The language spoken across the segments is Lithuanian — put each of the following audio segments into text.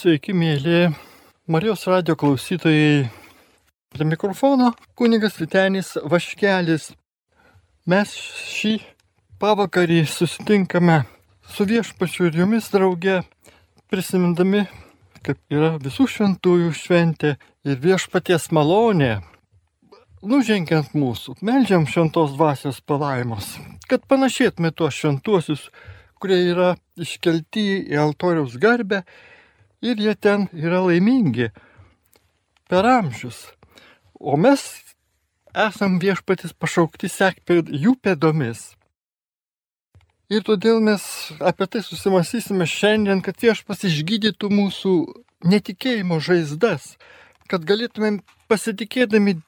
Sveiki, mėly Marijos radio klausytojai. Prie mikrofono kunigas Vitenis Vaškelis. Mes šį pavakarį susitinkame su viešpačiu ir jumis drauge, prisimindami, kaip yra visų šventųjų šventė ir viešpaties malonė. Nužengiant mūsų, melžiam šventos dvasios palaimos, kad panašėtume tuos šventuosius, kurie yra iškelti į altoriaus garbę ir jie ten yra laimingi per amžius. O mes esam viešpatis pašaukti sekti jų pėdomis. Ir todėl mes apie tai susimastysime šiandien, kad viešpas išgydytų mūsų netikėjimo žaizdas, kad galėtumėm pasitikėdami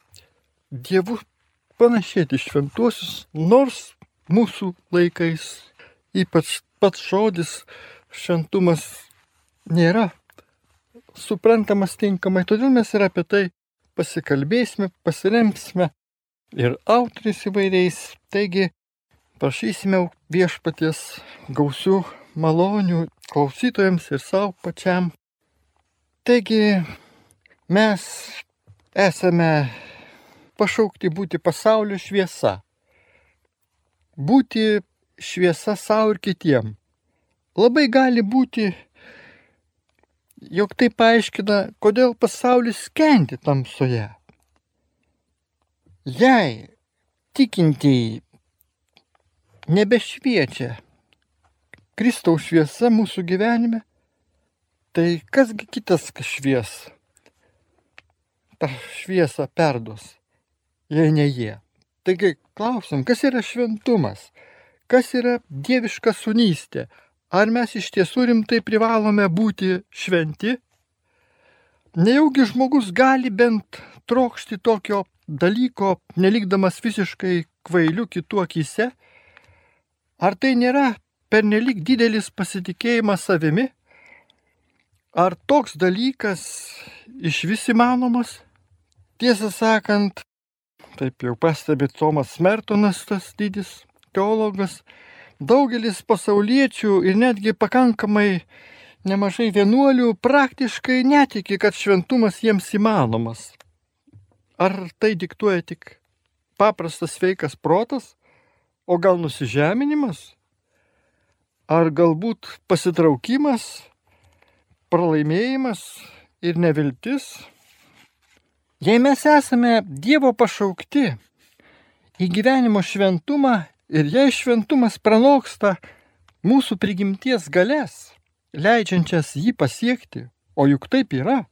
Dievu panašėti šventuosius, nors mūsų laikais ypač pats žodis šventumas nėra suprantamas tinkamai, todėl mes ir apie tai pasikalbėsime, pasiremsime ir autoriais įvairiais. Taigi prašysime viešpaties gausių malonių klausytojams ir savo pačiam. Taigi mes esame pašaukti būti pasaulio šviesa. Būti šviesa savo ir kitiem. Labai gali būti, jog tai paaiškina, kodėl pasaulis kendi tamsoje. Jei tikintieji nebešviečia Kristaus šviesa mūsų gyvenime, tai kasgi kitas švies tą šviesą perduos jei ne jie. Taigi klausim, kas yra šventumas, kas yra dieviška sunystė, ar mes iš tiesų rimtai privalome būti šventi? Nejaugi žmogus gali bent trokšti tokio dalyko, nelikdamas visiškai kvailiu kitų akise? Ar tai nėra pernelik didelis pasitikėjimas savimi? Ar toks dalykas iš vis įmanomas? Tiesą sakant, taip jau pastebi Tomas Mertonas, tas didis teologas, daugelis pasauliečių ir netgi pakankamai nemažai vienuolių praktiškai netiki, kad šventumas jiems įmanomas. Ar tai diktuoja tik paprastas sveikas protas, o gal nusižeminimas? Ar galbūt pasitraukimas, pralaimėjimas ir neviltis? Jei mes esame Dievo pašaukti į gyvenimo šventumą ir jei šventumas pranoksta mūsų prigimties galės, leidžiančias jį pasiekti, o juk taip yra,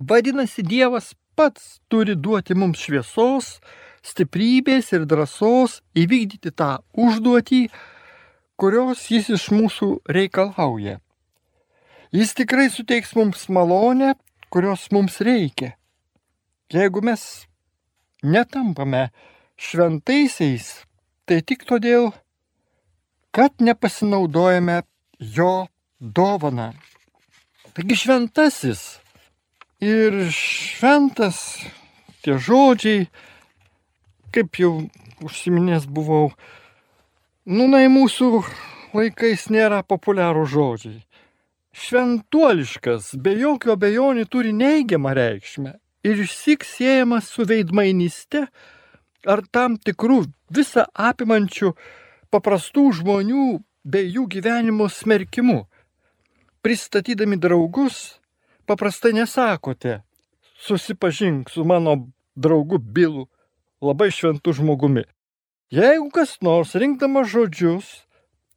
vadinasi Dievas pats turi duoti mums šviesos, stiprybės ir drąsos įvykdyti tą užduotį, kurios jis iš mūsų reikalauja. Jis tikrai suteiks mums malonę, kurios mums reikia. Jeigu mes netampame šventaisiais, tai tik todėl, kad nepasinaudojame jo dovaną. Taigi šventasis ir šventas tie žodžiai, kaip jau užsiminęs buvau, nunai mūsų laikais nėra populiarų žodžiai. Šventuoliškas be jokio abejonių turi neigiamą reikšmę ir išsik siejamas su veidmainyste ar tam tikrų visą apimančių paprastų žmonių bei jų gyvenimo smerkimu. Pristatydami draugus, paprastai nesakote, susipažink su mano draugu Bilu, labai šventu žmogumi. Jeigu kas nors rinkdamas žodžius,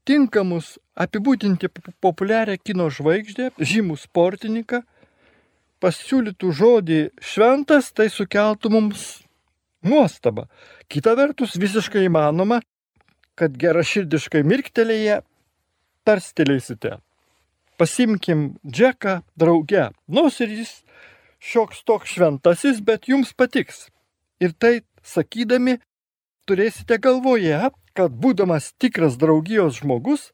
tinkamus apibūdinti populiarią kino žvaigždę, žymų sportininką, pasiūlytų žodį šventas, tai sukeltų mums nuostabą. Kita vertus, visiškai įmanoma, kad geraširdiškai mirktelėje tarstelėsite. Pasimkim Džeką drauge, nors ir jis šioks toks šventasis, bet jums patiks. Ir tai sakydami, turėsite galvoje, kad būdamas tikras draugijos žmogus,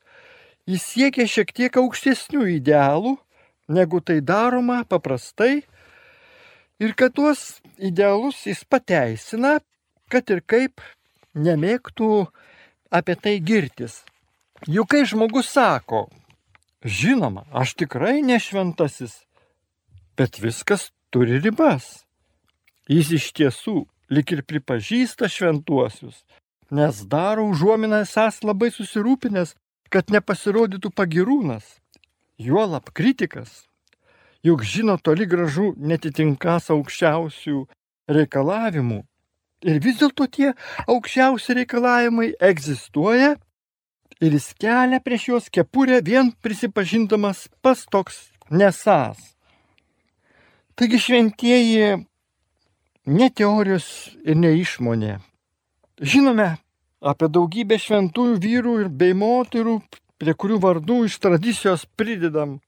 jis siekia šiek tiek aukštesnių idealų negu tai daroma paprastai ir kad tuos idealus jis pateisina, kad ir kaip nemėgtų apie tai girtis. Juk kai žmogus sako, Žinoma, aš tikrai nešventasis, bet viskas turi ribas. Jis iš tiesų lik ir pripažįsta šventuosius, nes daro užuominą esas labai susirūpinęs, kad nepasirodytų pagirūnas, juolap kritikas. Juk žino toli gražu netitinkas aukščiausių reikalavimų. Ir vis dėlto tie aukščiausi reikalavimai egzistuoja ir jis kelia prieš juos kepurę vien prisipažindamas pas toks nesas. Taigi šventieji ne teorijos ir ne išmonė. Žinome apie daugybę šventųjų vyrų ir bei moterų, prie kurių vardų iš tradicijos pridedam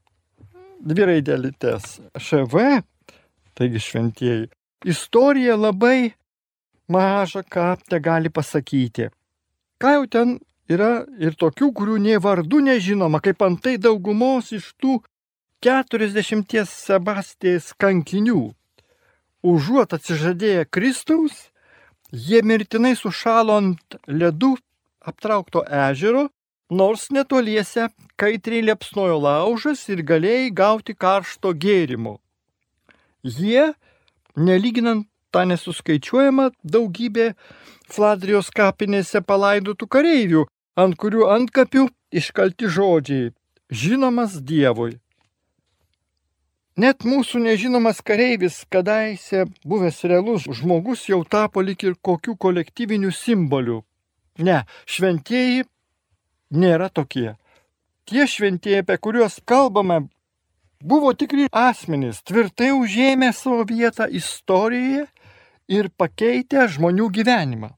dvi raidelitės ŠV, taigi šventieji. Istorija labai maža ką te gali pasakyti. Ką jau ten yra ir tokių, kurių nie vardų nežinoma, kaip antai daugumos iš tų 40 Sebastijais kankinių užuot atsižadėję Kristaus, jie mirtinai sušalo ant ledų aptraukto ežero, nors netoliese kaitriai liepsnojo laužas ir galėjai gauti karšto gėrimo. Jie, nelyginant tą nesuskaičiuojamą daugybę Fladrijos kapinėse palaidotų kareivių, ant kurių antkapių iškalti žodžiai - žinomas Dievui. Net mūsų nežinomas kareivis, kadaise buvęs realus žmogus, jau tapo lik ir kokių kolektyvinių simbolių. Ne, šventieji nėra tokie. Tie šventieji, apie kuriuos kalbame, buvo tikri asmenys, tvirtai užėmę savo vietą istorijoje ir pakeitę žmonių gyvenimą.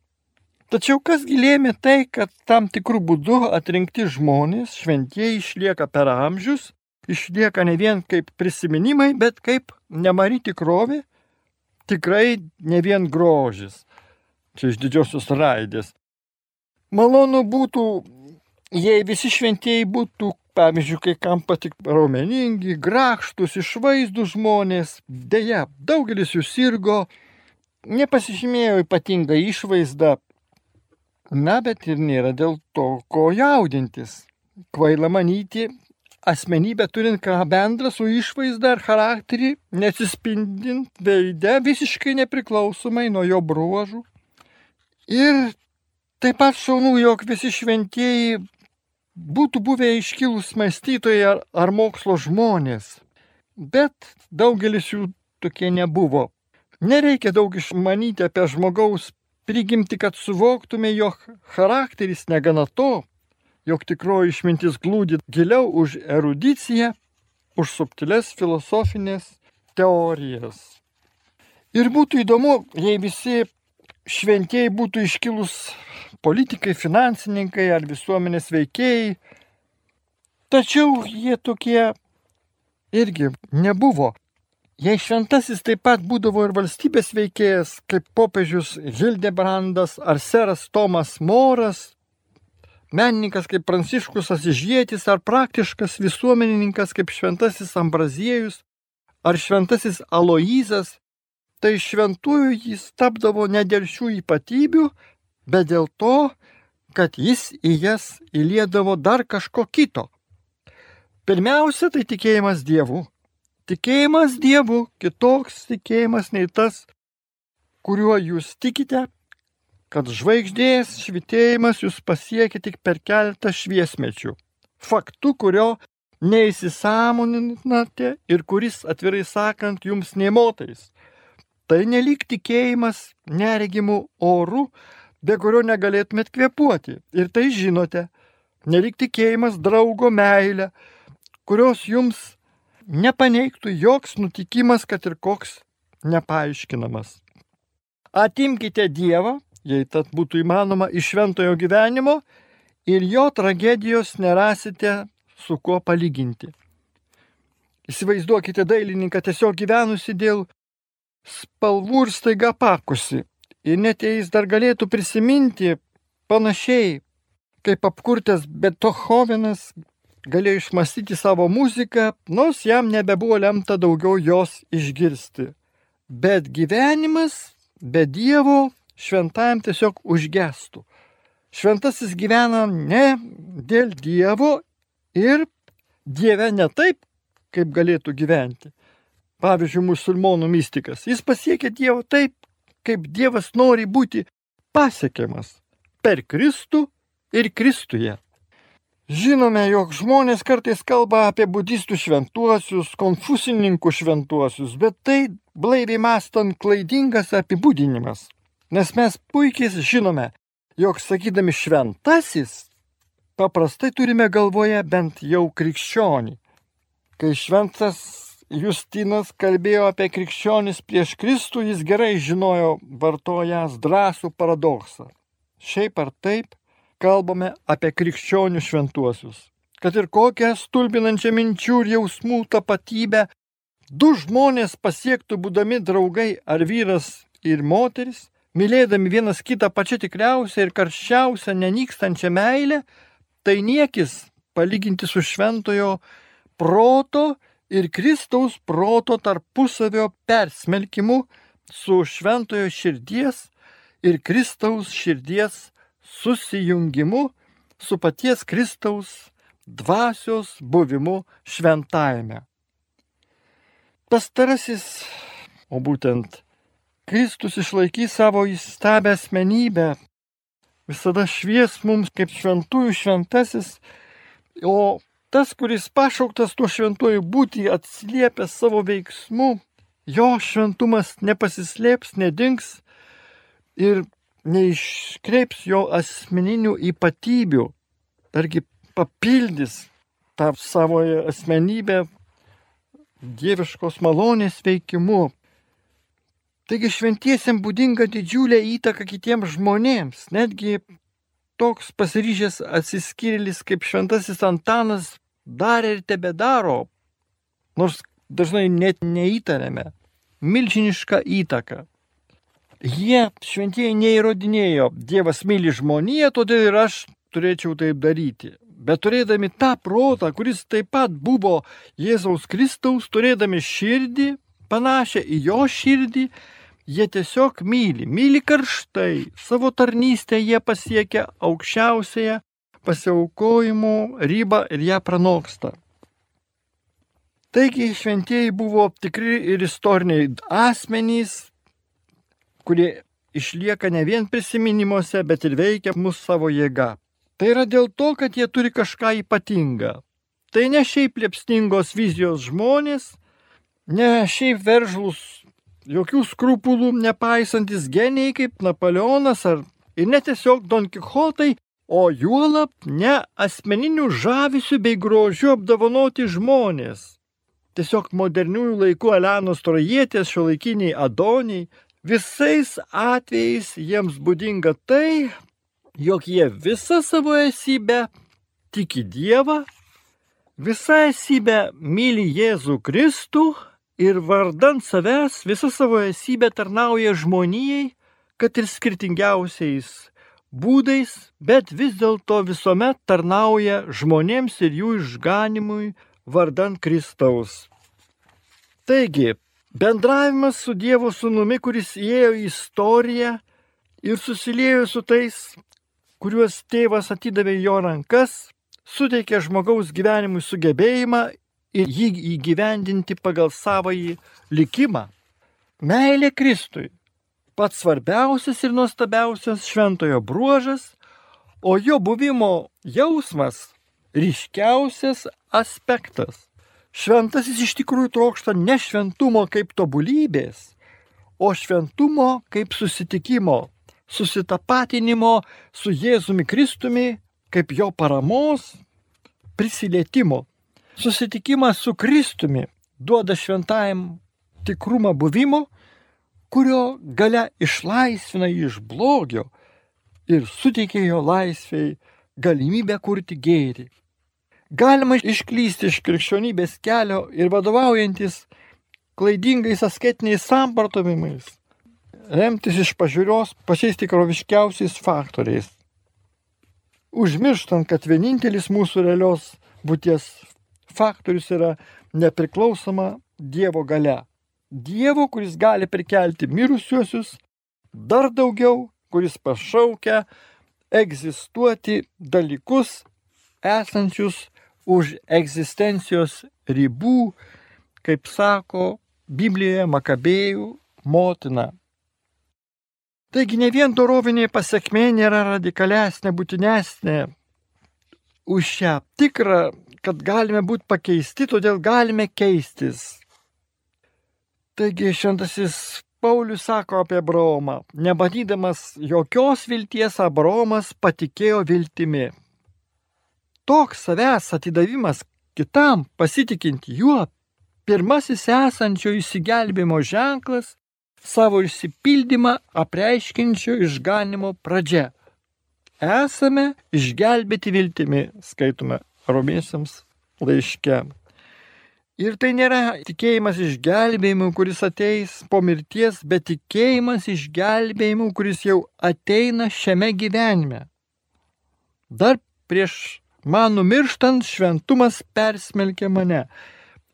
Tačiau kas gilėmė tai, kad tam tikrų būdų atrinkti žmonės, šventieji išlieka per amžius išlieka ne vien kaip prisiminimai, bet kaip nemari tikrovė, tikrai ne vien grožis. Čia iš didžiosios raidės. Malonu būtų, jei visi šventieji būtų, pavyzdžiui, kai kam patik raumeningi, grakštus, išvaizdų žmonės. Deja, daugelis jų sirgo, nepasižymėjo ypatingą išvaizdą. Na, bet ir nėra dėl to, ko jaudintis. Kvaila manyti, asmenybę turint ką bendrą su išvaizda ar charakterį, nesispindint veide visiškai nepriklausomai nuo jo bruožų. Ir taip pat šaunu, jog visi šventieji būtų buvę iškilus mąstytojai ar, ar mokslo žmonės. Bet daugelis jų tokie nebuvo. Nereikia daug išmanyti apie žmogaus prigimti, kad suvoktume, jog charakteris negana to, jog tikroji išmintis glūdi giliau už erudiciją, už subtiles filosofinės teorijas. Ir būtų įdomu, jei visi šventieji būtų iškilus politikai, finansininkai ar visuomenės veikėjai, tačiau jie tokie irgi nebuvo. Jei šventasis taip pat būdavo ir valstybės veikėjas, kaip popiežius Hildebrandas ar seras Tomas Moras, menininkas kaip Pranciškus Asižėtis ar praktiškas visuomenininkas kaip šventasis Ambraziejus ar šventasis Aloizas, tai šventųjų jis tapdavo ne dėl šių ypatybių, bet dėl to, kad jis į jas įliedavo dar kažko kito. Pirmiausia, tai tikėjimas Dievu. Tikėjimas Dievu kitoks tikėjimas nei tas, kuriuo jūs tikite, kad žvaigždės švitėjimas jūs pasiekia tik per keletą šviesmečių. Faktu, kurio neįsisamoninate ir kuris, atvirai sakant, jums nemotais. Tai nelik tikėjimas neregimų orų, be kurio negalėtumėt kvepuoti. Ir tai žinote, nelik tikėjimas draugo meilė, kurios jums nepaneigtų joks nutikimas, kad ir koks nepaaiškinamas. Atimkite Dievą jei tad būtų įmanoma, iš šventojo gyvenimo ir jo tragedijos nerasite su kuo palyginti. Įsivaizduokite dailininką tiesiog gyvenusi dėl spalvų ir staiga pakusi. Ir net jei jis dar galėtų prisiminti panašiai, kaip apkurtas Betohovenas galėjo išmastyti savo muziką, nors jam nebebuvo lemta daugiau jos išgirsti. Bet gyvenimas be Dievo šventajam tiesiog užgestų. Šventasis gyvena ne dėl Dievo ir Dieve ne taip, kaip galėtų gyventi. Pavyzdžiui, musulmonų mystikas. Jis pasiekia Dievą taip, kaip Dievas nori būti pasiekiamas per Kristų ir Kristuje. Žinome, jog žmonės kartais kalba apie budistų šventuosius, konfusininkų šventuosius, bet tai blaiviai mastant klaidingas apibūdinimas. Nes mes puikiai žinome, jog sakydami šventasis, paprastai turime galvoje bent jau krikščionį. Kai šventas Justinas kalbėjo apie krikščionis prieš Kristų, jis gerai žinojo vartojas drąsų paradoksą. Šiaip ar taip, kalbame apie krikščionių šventuosius. Kad ir kokią stulbinančią minčių ir jausmų tapatybę du žmonės pasiektų būdami draugai ar vyras ir moteris, mylėdami vienas kitą pačią tikriausią ir karščiausią nenykstančią meilę, tai niekis palyginti su šventojo proto ir Kristaus proto tarpusavio persmelkimu su šventojo širdies ir Kristaus širdies susijungimu su paties Kristaus dvasios buvimu šventajame. Pastarasis, o būtent Kristus išlaikys savo įstabę asmenybę, visada švies mums kaip šventųjų šventasis, o tas, kuris pašauktas tuo šventuoju būti, atsiliepia savo veiksmu, jo šventumas nepasislėps, nedings ir neiškreips jo asmeninių ypatybių, targi papildys tą savo asmenybę dieviškos malonės veikimu. Taigi šventiesiam būdinga didžiulė įtaka kitiems žmonėms, netgi toks pasiryžęs atsiskyrėlis kaip šventasis Antanas darė ir tebe daro, nors dažnai net neįtariame, milžinišką įtaką. Jie šventieji neįrodinėjo, Dievas myli žmoniją, todėl ir aš turėčiau taip daryti. Bet turėdami tą protą, kuris taip pat buvo Jėzaus Kristaus, turėdami širdį, panašią į jo širdį, jie tiesiog myli, myli karštai, savo tarnystę jie pasiekia aukščiausiąją pasiaukojimo ribą ir ją pranoksta. Taigi šventieji buvo tikri ir istoriniai asmenys, kurie išlieka ne vien prisiminimuose, bet ir veikia mus savo jėga. Tai yra dėl to, kad jie turi kažką ypatingą. Tai ne šiaip liepsningos vizijos žmonės, ne šiaip veržlus, jokių skrupulų nepaisantis geniai kaip Napoleonas ar ir ne tiesiog Don Kichotai, o juolap ne asmeninių žavisių bei grožių apdovanoti žmonės. Tiesiog moderniųjų laikų Elenos Trojietės, šiuolaikiniai Adoniai, Visais atvejais jiems būdinga tai, jog jie visą savo esybę tiki Dievą, visą esybę myli Jėzų Kristų ir vardant savęs visą savo esybę tarnauja žmonijai, kad ir skirtingiausiais būdais, bet vis dėlto visuomet tarnauja žmonėms ir jų išganimui vardant Kristaus. Taigi, Bendravimas su Dievo sūnumi, kuris įėjo į istoriją ir susiliejo su tais, kuriuos tėvas atidavė jo rankas, suteikė žmogaus gyvenimui sugebėjimą ir jį įgyvendinti pagal savąjį likimą. Meilė Kristui - pats svarbiausias ir nuostabiausias šventojo bruožas, o jo buvimo jausmas - ryškiausias aspektas. Šventasis iš tikrųjų trokšta ne šventumo kaip tobulybės, o šventumo kaip susitikimo, susitapatinimo su Jėzumi Kristumi, kaip jo paramos, prisilietimo. Susitikimas su Kristumi duoda šventajam tikrumą buvimo, kurio gale išlaisvina jį iš blogio ir suteikia jo laisviai galimybę kurti gėrį. Galima išklysti iš krikščionybės kelio ir vadovaujantis klaidingais asketiniais sampratovimais, remtis iš pažiūros pačiais tikroviškiausiais faktoriais. Užmirštant, kad vienintelis mūsų realios būties faktorius yra nepriklausoma Dievo gale. Dievo, kuris gali prikelti mirusiuosius, dar daugiau, kuris pašaukia egzistuoti dalykus esančius už egzistencijos ribų, kaip sako Biblijoje Makabėjų motina. Taigi ne vien dorovinė pasiekmė nėra radikalesnė, būtinesnė už šią tikrą, kad galime būti pakeisti, todėl galime keistis. Taigi šventasis Paulius sako apie Abraomą, nebadydamas jokios vilties, Abraomas patikėjo viltimi. Toks savęs atidavimas kitam, pasitikint juo, pirmasis esančio įsigelbimo ženklas, savo išsipildymą apreiškinčio išganimo pradžia. Esame išgelbėti viltimi, skaitome romiesiams laiške. Ir tai nėra tikėjimas išgelbėjimu, kuris ateis po mirties, bet tikėjimas išgelbėjimu, kuris jau ateina šiame gyvenime. Dar prieš man numirštant šventumas persmelkia mane.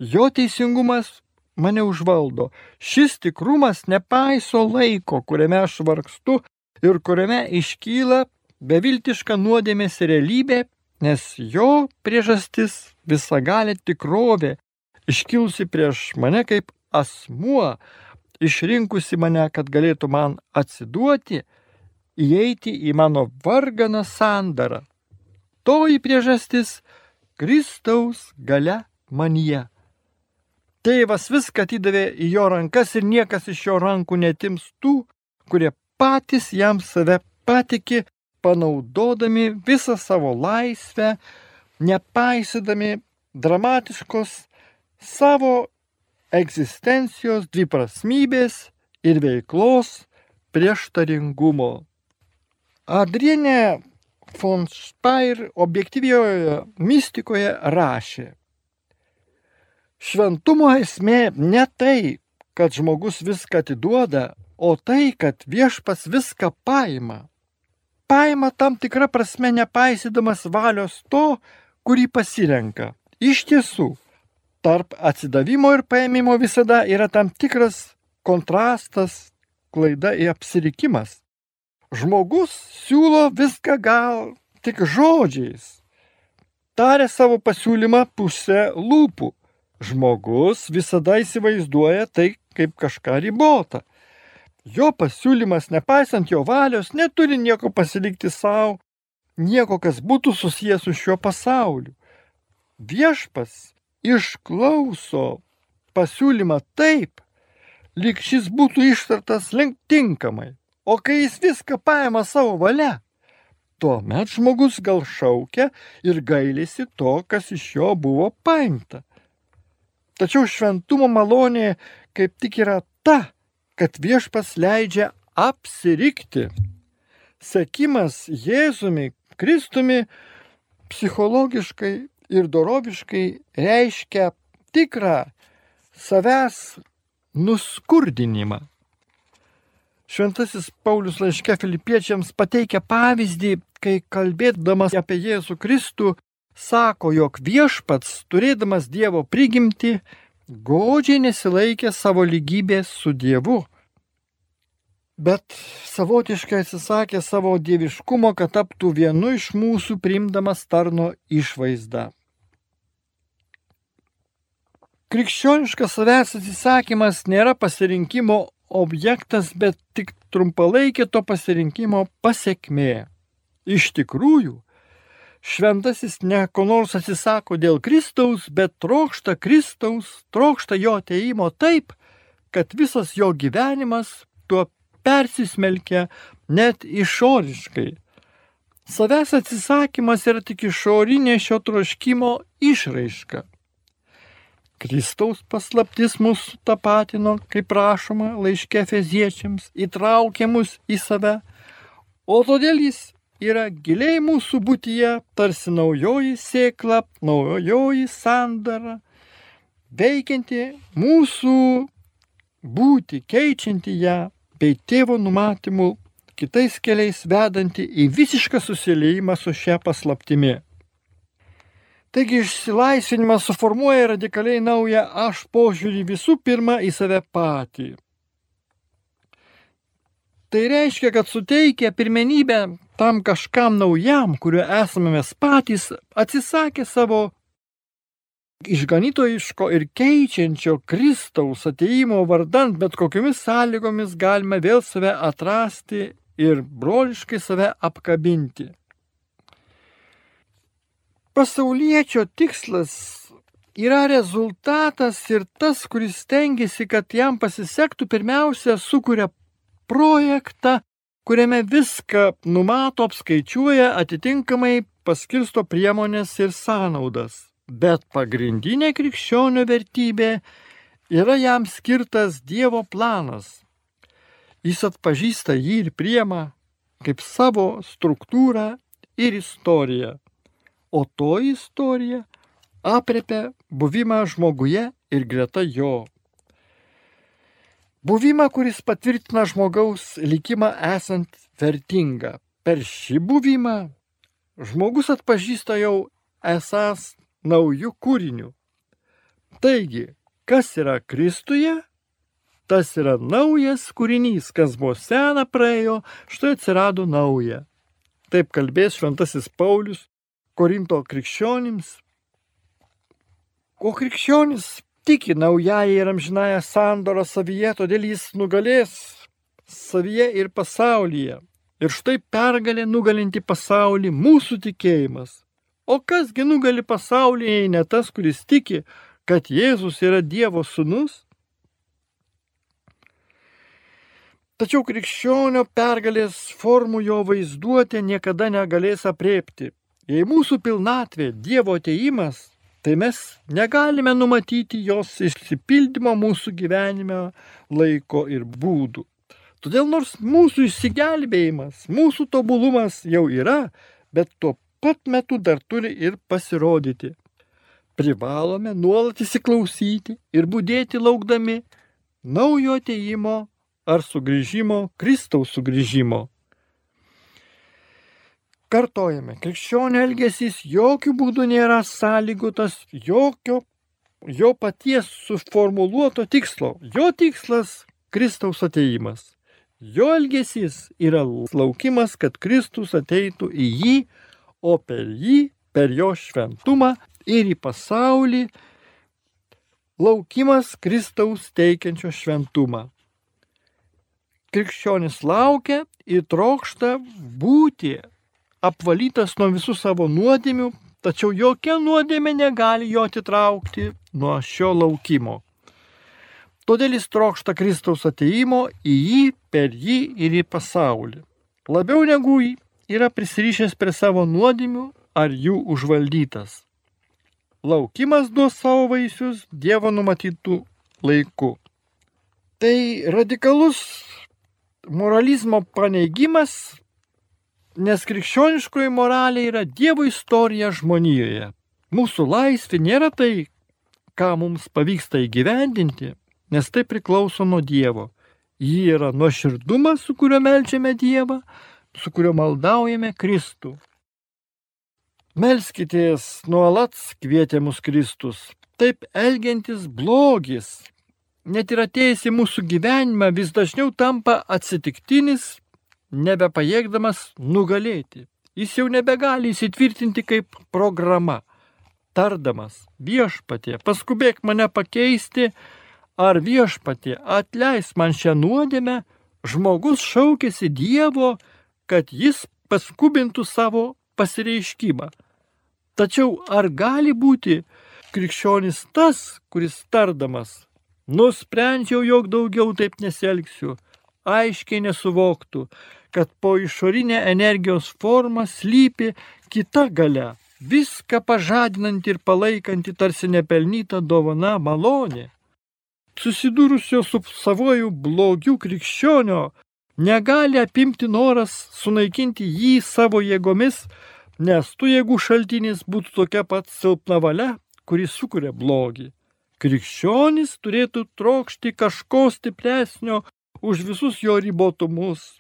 Jo teisingumas mane užvaldo. Šis tikrumas nepaiso laiko, kuriame aš vargstu ir kuriame iškyla beviltiška nuodėmės realybė, nes jo priežastis visagalė tikrovė iškilusi prieš mane kaip asmuo, išrinkusi mane, kad galėtų man atsiduoti, įeiti į mano varganą sandarą. Toji priežastis - Kristaus gale manyje. Tėvas viską atidavė į jo rankas ir niekas iš jo rankų netims tų, kurie patys jam save patikė, panaudodami visą savo laisvę, nepaisydami dramatiškos savo egzistencijos dviprasmybės ir veiklos prieštaringumo. Adrienė von Speyer objektyvioje mistikoje rašė, Šventumo esmė ne tai, kad žmogus viską atiduoda, o tai, kad viešpas viską paima. Paima tam tikrą prasme nepaisydamas valios to, kurį pasirenka. Iš tiesų, tarp atsidavimo ir paėmimo visada yra tam tikras kontrastas, klaida ir apsirikimas. Žmogus siūlo viską gal tik žodžiais. Tarė savo pasiūlymą pusę lūpų. Žmogus visada įsivaizduoja tai kaip kažką ribotą. Jo pasiūlymas, nepaisant jo valios, neturi nieko pasilikti savo, nieko, kas būtų susijęs su šiuo pasauliu. Viešpas išklauso pasiūlymą taip, lyg šis būtų ištartas tinkamai, o kai jis viską paima savo valia, tuomet žmogus gal šaukia ir gailisi to, kas iš jo buvo paimta. Tačiau šventumo malonė kaip tik yra ta, kad viešpas leidžia apsirikti. Sekimas Jėzumi, Kristumi psichologiškai ir doroviškai reiškia tikrą savęs nuskurdinimą. Šventasis Paulius laiške filipiečiams pateikia pavyzdį, kai kalbėdamas apie Jėzų Kristų, sako, jog viešpats, turėdamas Dievo prigimti, godžiai nesilaikė savo lygybės su Dievu bet savotiškai atsisakė savo dieviškumo, kad taptų vienu iš mūsų primdamas tarno išvaizdą. Krikščioniškas savęs atsisakymas nėra pasirinkimo objektas, bet tik trumpalaikė to pasirinkimo pasiekmė. Iš tikrųjų, šventasis ne ko nors atsisako dėl Kristaus, bet trokšta Kristaus, trokšta jo ateimo taip, kad visas jo gyvenimas tuo persismelkia net išoriškai. Savęs atsisakymas yra tik išorinė šio troškimo išraiška. Kristaus paslaptis mūsų tapatino, kaip rašoma laiške feziečiams, įtraukė mus į save, o todėl jis yra giliai mūsų būtyje, tarsi naujoji sėkla, naujoji sandara, veikianti mūsų būti, keičianti ją, bei tėvo numatymų kitais keliais vedanti į visišką susiliejimą su šia paslaptimi. Taigi išsilaisvinimas suformuoja radikaliai naują aš požiūrį visų pirma į save patį. Tai reiškia, kad suteikia pirmenybę tam kažkam naujam, kuriuo esame mes patys, atsisakė savo išganytojiško ir keičiančio Kristaus ateimo vardant bet kokiamis sąlygomis galime vėl save atrasti ir broliškai save apkabinti. Pasaulietčio tikslas yra rezultatas ir tas, kuris tengiasi, kad jam pasisektų, pirmiausia, sukuria projektą, kuriame viską numato, apskaičiuoja, atitinkamai paskirsto priemonės ir sąnaudas. Bet pagrindinė krikščionio vertybė yra jam skirtas Dievo planas. Jis atpažįsta jį ir priema kaip savo struktūrą ir istoriją. O to istorija apriepia buvimą žmoguje ir greta jo. Buvimą, kuris patvirtina žmogaus likimą esant vertingą. Per šį buvimą žmogus atpažįsta jau esas naujų kūrinių. Taigi, kas yra Kristuje, tas yra naujas kūrinys, kas buvo sena praėjo, štai atsirado nauja. Taip kalbės šventasis Paulius Korinto krikščionims. O krikščionis tiki naująją ir amžinąją sandorą savyje, todėl jis nugalės savyje ir pasaulyje. Ir štai pergalė nugalinti pasaulį mūsų tikėjimas. O kasgi nugali pasaulį, jei ne tas, kuris tiki, kad Jėzus yra Dievo sūnus? Tačiau krikščionio pergalės formų jo vaizduotė niekada negalės apriepti. Jei mūsų pilnatvė Dievo ateimas, tai mes negalime numatyti jos išsipildymo mūsų gyvenime laiko ir būdų. Todėl nors mūsų išsigelbėjimas, mūsų tobulumas jau yra, bet tuo pat metu dar turi ir pasirodyti. Privalome nuolat įsiklausyti ir būdėti laukdami naujo ateimo ar sugrįžimo, Kristaus sugrįžimo. Kartojame, krikščionio elgesys jokių būdų nėra sąlygotas jokio jo paties suformuluoto tikslo. Jo tikslas - Kristaus ateimas. Jo elgesys yra laukimas, kad Kristus ateitų į jį o per jį, per jo šventumą ir į pasaulį laukimas Kristaus teikiančio šventumą. Krikščionis laukia ir trokšta būti apvalytas nuo visų savo nuodėmių, tačiau jokia nuodėmė negali jo atitraukti nuo šio laukimo. Todėl jis trokšta Kristaus ateimo į jį, per jį ir į pasaulį. Labiau negu yra prisirišęs prie savo nuodėmių ar jų užvaldytas. Laukimas duos savo vaisius Dievo numatytų laiku. Tai radikalus moralizmo paneigimas, nes krikščioniškoji moralė yra Dievo istorija žmonijoje. Mūsų laisvė nėra tai, ką mums pavyksta įgyvendinti, nes tai priklauso nuo Dievo. Ji yra nuoširdumas, su kuriuo melčiame Dievą, su kuriuo maldaujame Kristų. Melskitės nuolat kvietė mus Kristus. Taip elgiantis blogis, net ir atėjęs į mūsų gyvenimą, vis dažniau tampa atsitiktinis, nebepajėgdamas nugalėti. Jis jau nebegali įsitvirtinti kaip programa. Tardamas viešpatė, paskubėk mane pakeisti, ar viešpatė atleis man šią nuodėmę, žmogus šaukėsi Dievo, kad jis paskubintų savo pasireiškimą. Tačiau ar gali būti krikščionis tas, kuris tardamas, nusprendžiau, jog daugiau taip nesielgsiu, aiškiai nesuvoktų, kad po išorinė energijos forma slypi kita gale, viską pažadinanti ir palaikanti tarsi nepelnyta dovana malonė. Susidūrusio su savoju blogiu krikščionio negali apimti noras sunaikinti jį savo jėgomis, nes tų jėgų šaltinis būtų tokia pat silpna valia, kuris sukuria blogį. Krikščionis turėtų trokšti kažko stipresnio už visus jo ribotumus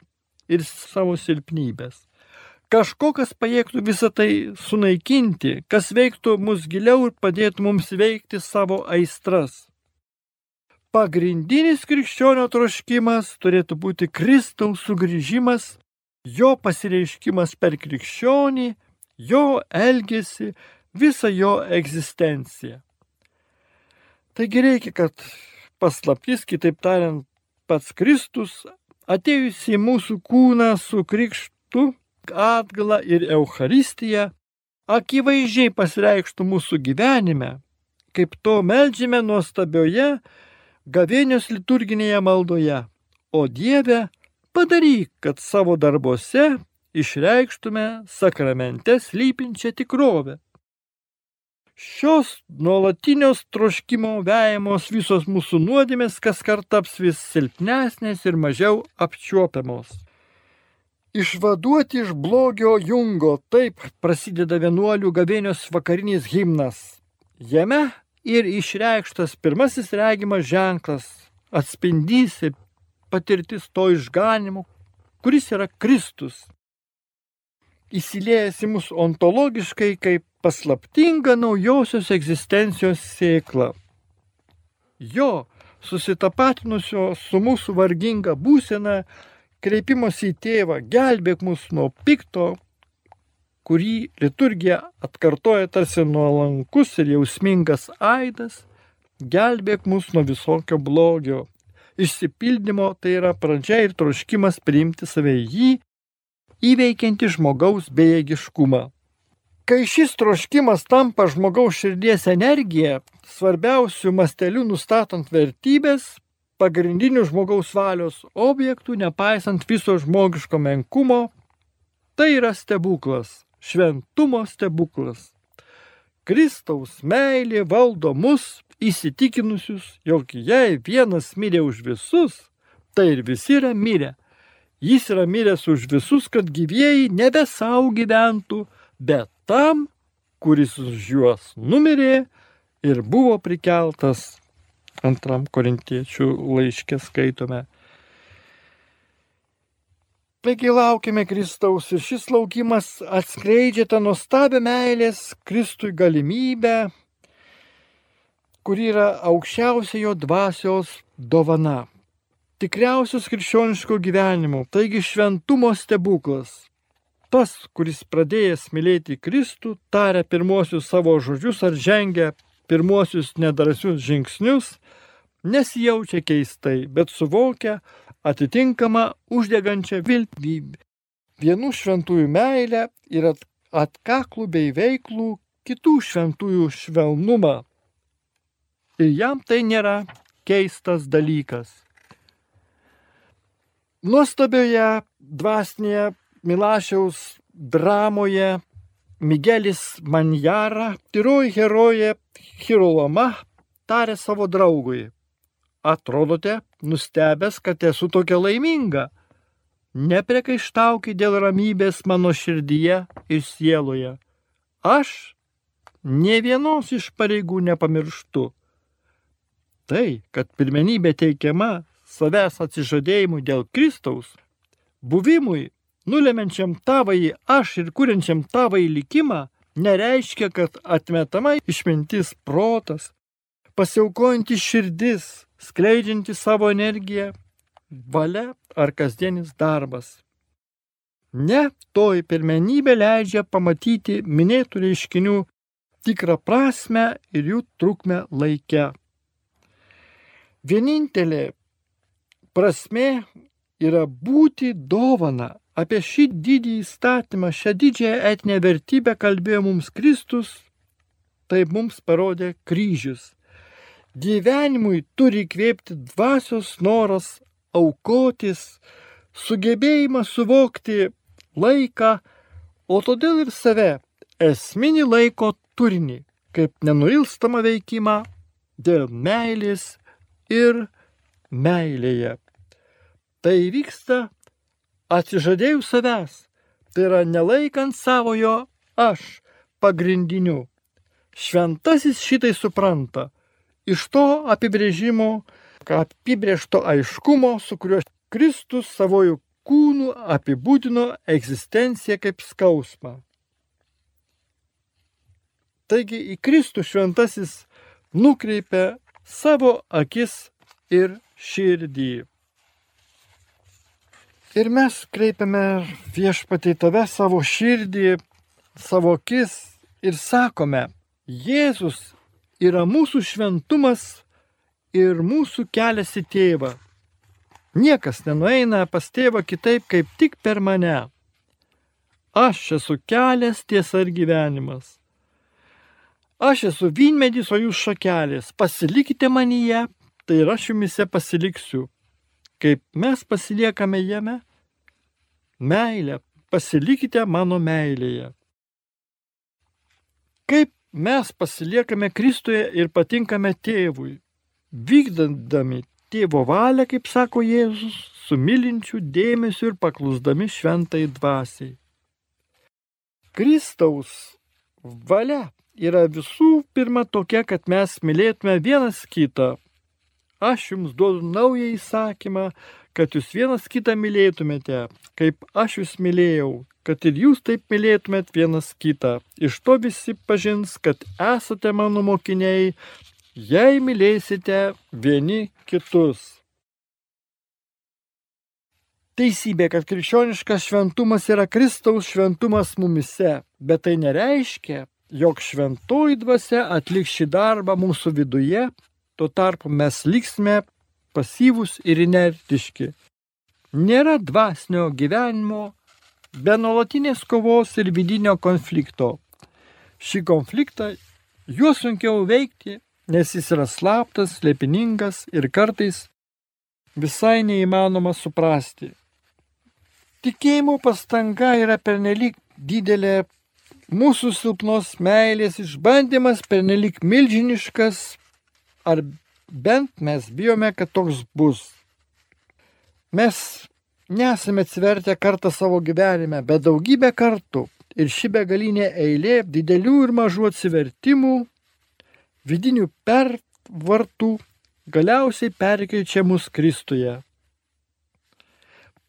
ir savo silpnybės. Kažko, kas pajėgtų visą tai sunaikinti, kas veiktų mus giliau ir padėtų mums veikti savo aistras. Pagrindinis krikščionio troškimas turėtų būti Kristaus sugrįžimas, jo pasireiškimas per krikščionį, jo elgesį, visą jo egzistenciją. Taigi reikia, kad paslaptis, kitaip tariant, pats Kristus atėjus į mūsų kūną su krikštu, atgalą ir Euharistiją, akivaizdžiai pasireikštų mūsų gyvenime, kaip to melžiame nuostabioje gavėnios liturginėje maldoje. O Dieve, padaryk, kad savo darbuose išreikštume sakramente slypinčią tikrovę. Šios nuolatinios troškimo vejamos visos mūsų nuodėmės kas kart taps vis silpnesnės ir mažiau apčiuopiamos. Išvaduoti iš blogio jungo, taip prasideda vienuolių gavėnios vakarinis himnas. Jame ir išreikštas pirmasis regimas ženklas, atspindys ir patirtis to išganimo, kuris yra Kristus. Įsilėjęs į mus ontologiškai kaip paslaptinga naujosios egzistencijos sėkla. Jo susitapatinusio su mūsų varginga būsena kreipimosi į tėvą, gelbėk mus nuo pikto, kurį liturgija atkartoja tarsi nuolankus ir jausmingas aidas, gelbėk mus nuo visokio blogio. Išsipildymo tai yra pradžia ir troškimas priimti save jį, įveikianti žmogaus bejėgiškumą. Kai šis troškimas tampa žmogaus širdies energija, svarbiausių mastelių nustatant vertybės, pagrindinių žmogaus valios objektų, nepaisant viso žmogiško menkumo, tai yra stebuklas, šventumo stebuklas. Kristaus meilė valdo mus įsitikinusius, jog jei vienas mirė už visus, tai ir visi yra mirę. Jis yra miręs už visus, kad gyvieji nebe savo gyventų, bet tam, kuris už juos numirė ir buvo prikeltas antram korintiečių laiškė skaitome. Taigi laukime Kristaus ir šis laukimas atskleidžia tą nuostabią meilės Kristui galimybę, kuri yra aukščiausia jo dvasios dovana. Tikriausias krikščioniško gyvenimo, taigi šventumo stebuklas. Tas, kuris pradėjęs mylėti Kristų, taria pirmosius savo žodžius ar žengia pirmosius nedarsius žingsnius, nesijaučia keistai, bet suvokia atitinkamą uždegančią viltį. Vienų šventųjų meilę ir atkaklų bei veiklų kitų šventųjų švelnumą. Ir jam tai nėra keistas dalykas. Nuostabioje dvasinėje Milašiaus dramoje Migelis Manjara, tyroji herojė Hiroloma, tarė savo draugui atrodote nustebęs, kad esu tokia laiminga. Nepriekaištaukit dėl ramybės mano širdyje ir sieloje. Aš ne vienos iš pareigų nepamirštu. Tai, kad pirmenybė teikiama savęs atsižadėjimui dėl Kristaus, buvimui, nulemenčiam tavąjį aš ir kuriančiam tavąjį likimą, nereiškia, kad atmetama išmintis protas, pasiaukojantis širdis, skleidžianti savo energiją, valia ar kasdienis darbas. Ne, toji pirmenybė leidžia pamatyti minėtų reiškinių tikrą prasme ir jų trukmę laike. Vienintelė prasme yra būti dovana. Apie šį didį įstatymą, šią didžiąją etinę vertybę kalbėjo mums Kristus, taip mums parodė kryžius. Gyvenimui turi įkvėpti dvasios noras aukotis, sugebėjimas suvokti laiką, o todėl ir save, esminį laiko turinį, kaip nenuilstamą veikimą dėl meilės ir meilėje. Tai vyksta atsižadėjus savęs, tai yra nelaikant savojo aš pagrindiniu. Šventasis šitai supranta iš to apibrėžimo, apibrėžto aiškumo, su kuriuo Kristus savojų kūnų apibūdino egzistenciją kaip skausmą. Taigi į Kristų šventasis nukreipia savo akis ir širdį. Ir mes kreipiame viešpatį tave savo širdį, savo akis ir sakome, Jėzus yra mūsų šventumas, ir mūsų kelias į tėvą. Niekas nenueina pas tėvą kitaip, kaip tik per mane. Aš esu kelias, tiesa ir gyvenimas. Aš esu vynmedis, o jūs šakelės. Pasilikite manyje, tai ir aš jumise pasiliksiu. Kaip mes pasiliekame jame, meilė, pasilikite mano meilėje. Kaip mes pasiliekame Kristuje ir patinkame tėvui, vykdandami tėvo valią, kaip sako Jėzus, su mylinčiu dėmesiu ir paklusdami šventai dvasiai. Kristaus valia yra visų pirma tokia, kad mes mylėtume vienas kitą. Aš jums duodu naują įsakymą, kad jūs vienas kitą mylėtumėte, kaip aš jūs mylėjau, kad ir jūs taip mylėtumėt vienas kitą. Iš to visi pažins, kad esate mano mokiniai, jei mylėsite vieni kitus. Teisybė, kad krikščioniškas šventumas yra Kristaus šventumas mumise, bet tai nereiškia, jog šventoji dvasia atliks šį darbą mūsų viduje, tuo tarpu mes liksime pasyvūs ir inertiški. Nėra dvasinio gyvenimo be nuolatinės kovos ir vidinio konflikto. Šį konfliktą juos sunkiau veikti, nes jis yra slaptas, lepiningas ir kartais visai neįmanoma suprasti. Tikėjimo pastanga yra pernelyg didelė, mūsų silpnos meilės išbandymas pernelyg milžiniškas, ar bent mes bijome, kad toks bus. Mes nesame atsivertę kartą savo gyvenime, bet daugybę kartų. Ir ši begalinė eilė didelių ir mažų atsivertimų vidinių pervartų galiausiai perkeičia mus Kristuje.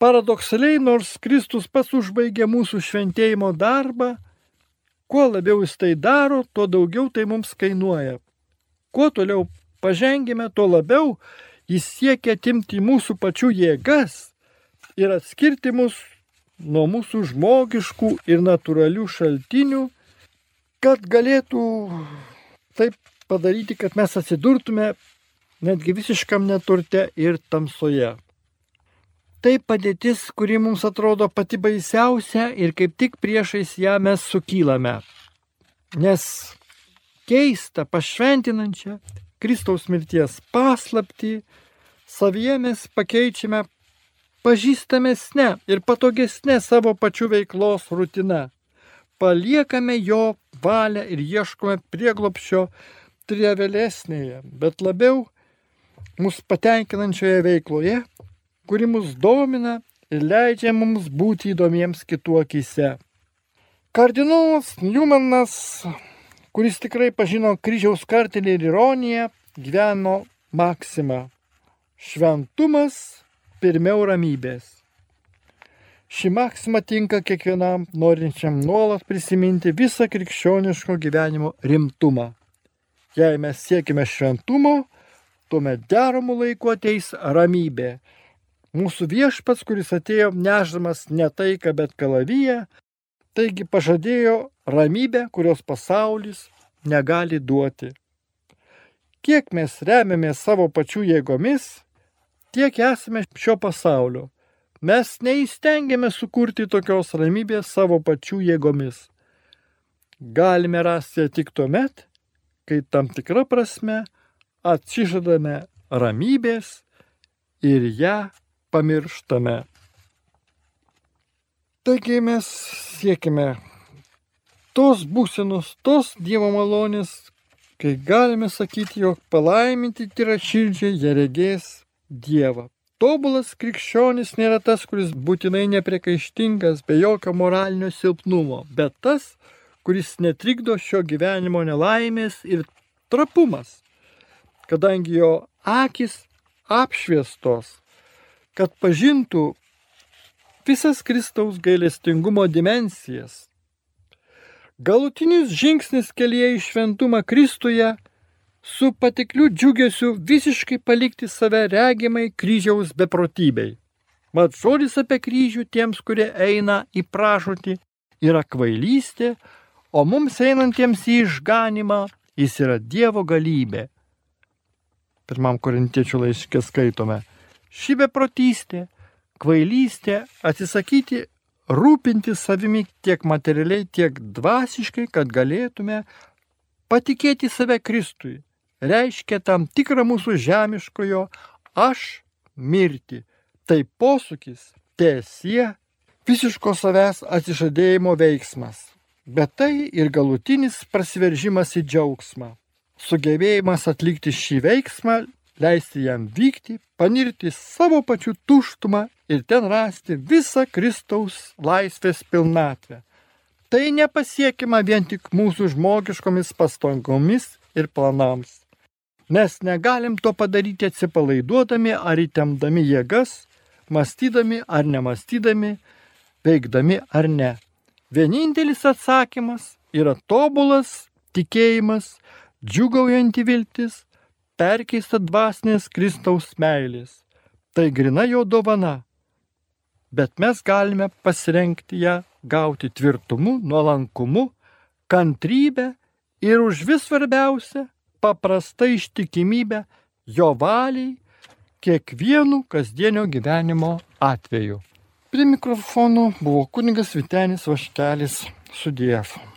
Paradoksaliai, nors Kristus pats užbaigė mūsų šventėjimo darbą, kuo labiau jis tai daro, tuo daugiau tai mums kainuoja. Kuo toliau pažengime, tuo labiau jis siekia atimti mūsų pačių jėgas ir atskirti mus nuo mūsų žmogiškų ir natūralių šaltinių, kad galėtų taip padaryti, kad mes atsidurtume netgi visiškam neturte ir tamsoje. Tai padėtis, kuri mums atrodo pati baisiausia ir kaip tik priešais ją mes sukylame. Nes keista, pašventinančia Kristaus mirties paslapti, savyje mes pakeičiame pažįstamesnė ir patogesnė savo pačių veiklos rutina. Paliekame jo valią ir ieškome prieglopščio triavelesnėje, bet labiau mus patenkinančioje veikloje, kuri mus domina ir leidžia mums būti įdomiems kitų akise. Kardinolas Newmanas, kuris tikrai pažino kryžiaus kartelį ir ironiją, gyveno maksimą. Šventumas pirmiau ramybės. Ši maksima tinka kiekvienam norinčiam nuolat prisiminti visą krikščioniško gyvenimo rimtumą. Jei mes siekime šventumo, tuomet deramų laikų ateis ramybė. Mūsų viešpats, kuris atėjo neždamas ne taiką, bet kalaviją, taigi pažadėjo ramybę, kurios pasaulis negali duoti. Kiek mes remiamės savo pačių jėgomis, tiek esame šio pasaulio. Mes neįstengiame sukurti tokios ramybės savo pačių jėgomis. Galime rasti ją tik tuomet, kai tam tikra prasme atsižadame ramybės ir ją pamirštame. Taigi mes siekime tos būsenos, tos Dievo malonės, kai galime sakyti, jog palaiminti tyra širdžiai jie regės Dievą. Tobulas krikščionis nėra tas, kuris būtinai nepriekaištingas, be jokio moralinio silpnumo, bet tas, kuris netrikdo šio gyvenimo nelaimės ir trapumas, kadangi jo akis apšviestos, kad pažintų visas Kristaus gailestingumo dimensijas. Galutinis žingsnis kelyje į šventumą Kristuje su patikliu džiugesiu visiškai palikti save regimai kryžiaus beprotybei. Mat žodis apie kryžių tiems, kurie eina į pražūtį, yra kvailystė, o mums einantiems į išganimą jis yra Dievo galybė. pirmam korintiečių laiškė skaitome. Ši beprotystė, kvailystė, atsisakyti rūpinti savimi tiek materialiai, tiek dvasiškai, kad galėtume patikėti save Kristui. Reiškia tam tikrą mūsų žemiškojo aš mirti. Tai posūkis, tiesie, visiško savęs atsižadėjimo veiksmas. Bet tai ir galutinis prasiveržimas į džiaugsmą. Sugebėjimas atlikti šį veiksmą leisti jam vykti, panirti savo pačių tuštumą ir ten rasti visą Kristaus laisvės pilnatvę. Tai nepasiekima vien tik mūsų žmogiškomis pastangomis ir planams. Mes negalim to padaryti atsipalaiduodami ar įtemdami jėgas, mąstydami ar nemastydami, veikdami ar ne. Vienintelis atsakymas yra tobulas tikėjimas, džiugaujanti viltis, perkeista dvasinės Kristaus meilės. Tai grina jo dovana. Bet mes galime pasirenkti ją gauti tvirtumu, nuolankumu, kantrybę ir už vis svarbiausia - paprasta ištikimybė jo valiai kiekvienu kasdienio gyvenimo atveju. Prie mikrofono buvo kuningas Vitenis Vaškelis su Dievu.